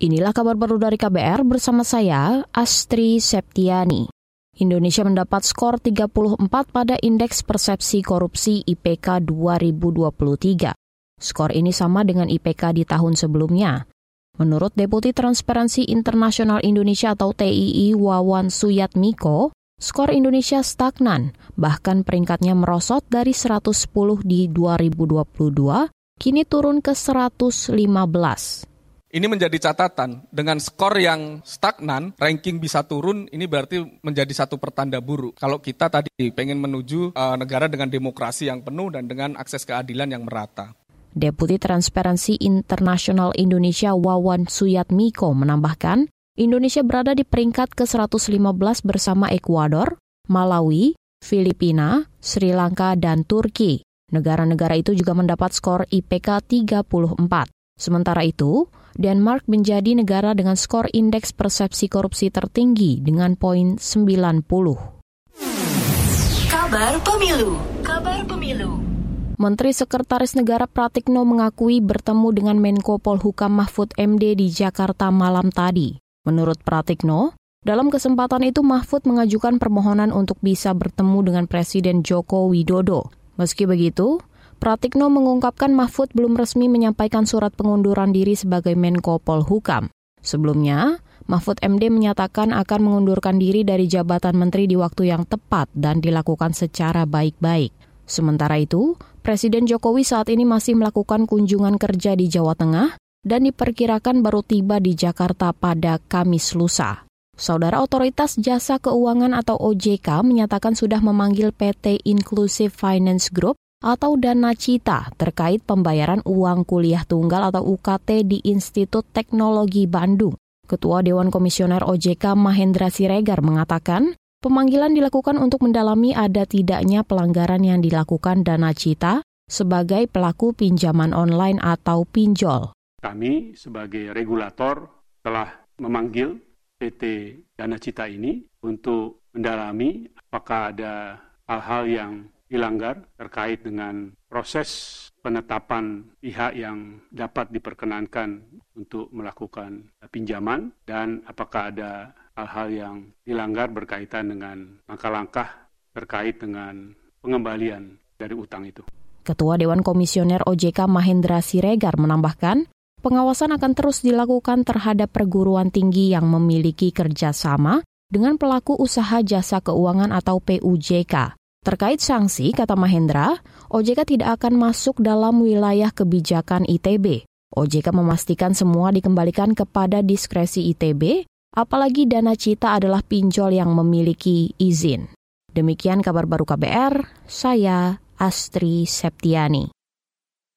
Inilah kabar baru dari KBR bersama saya, Astri Septiani. Indonesia mendapat skor 34 pada Indeks Persepsi Korupsi IPK 2023. Skor ini sama dengan IPK di tahun sebelumnya. Menurut Deputi Transparansi Internasional Indonesia atau TII Wawan Suyatmiko, skor Indonesia stagnan, bahkan peringkatnya merosot dari 110 di 2022, kini turun ke 115. Ini menjadi catatan dengan skor yang stagnan, ranking bisa turun, ini berarti menjadi satu pertanda buruk. Kalau kita tadi pengen menuju uh, negara dengan demokrasi yang penuh dan dengan akses keadilan yang merata. Deputi Transparansi Internasional Indonesia Wawan Suyatmiko menambahkan, Indonesia berada di peringkat ke-115 bersama Ekuador, Malawi, Filipina, Sri Lanka, dan Turki. Negara-negara itu juga mendapat skor IPK 34. Sementara itu, Denmark menjadi negara dengan skor indeks persepsi korupsi tertinggi dengan poin 90. Kabar Pemilu Kabar Pemilu Menteri Sekretaris Negara Pratikno mengakui bertemu dengan Menko Polhukam Mahfud MD di Jakarta malam tadi. Menurut Pratikno, dalam kesempatan itu Mahfud mengajukan permohonan untuk bisa bertemu dengan Presiden Joko Widodo. Meski begitu, Pratikno mengungkapkan Mahfud belum resmi menyampaikan surat pengunduran diri sebagai Menko Polhukam. Sebelumnya, Mahfud MD menyatakan akan mengundurkan diri dari jabatan menteri di waktu yang tepat dan dilakukan secara baik-baik. Sementara itu, Presiden Jokowi saat ini masih melakukan kunjungan kerja di Jawa Tengah dan diperkirakan baru tiba di Jakarta pada Kamis lusa. Saudara Otoritas Jasa Keuangan atau OJK menyatakan sudah memanggil PT Inclusive Finance Group atau dana cita terkait pembayaran uang kuliah tunggal atau UKT di Institut Teknologi Bandung. Ketua Dewan Komisioner OJK Mahendra Siregar mengatakan, pemanggilan dilakukan untuk mendalami ada tidaknya pelanggaran yang dilakukan dana cita sebagai pelaku pinjaman online atau pinjol. Kami sebagai regulator telah memanggil PT Dana Cita ini untuk mendalami apakah ada hal-hal yang dilanggar terkait dengan proses penetapan pihak yang dapat diperkenankan untuk melakukan pinjaman dan apakah ada hal-hal yang dilanggar berkaitan dengan langkah-langkah terkait dengan pengembalian dari utang itu. Ketua Dewan Komisioner OJK Mahendra Siregar menambahkan, pengawasan akan terus dilakukan terhadap perguruan tinggi yang memiliki kerjasama dengan pelaku usaha jasa keuangan atau PUJK Terkait sanksi, kata Mahendra, OJK tidak akan masuk dalam wilayah kebijakan ITB. OJK memastikan semua dikembalikan kepada diskresi ITB, apalagi dana cita adalah pinjol yang memiliki izin. Demikian kabar baru KBR, saya Astri Septiani.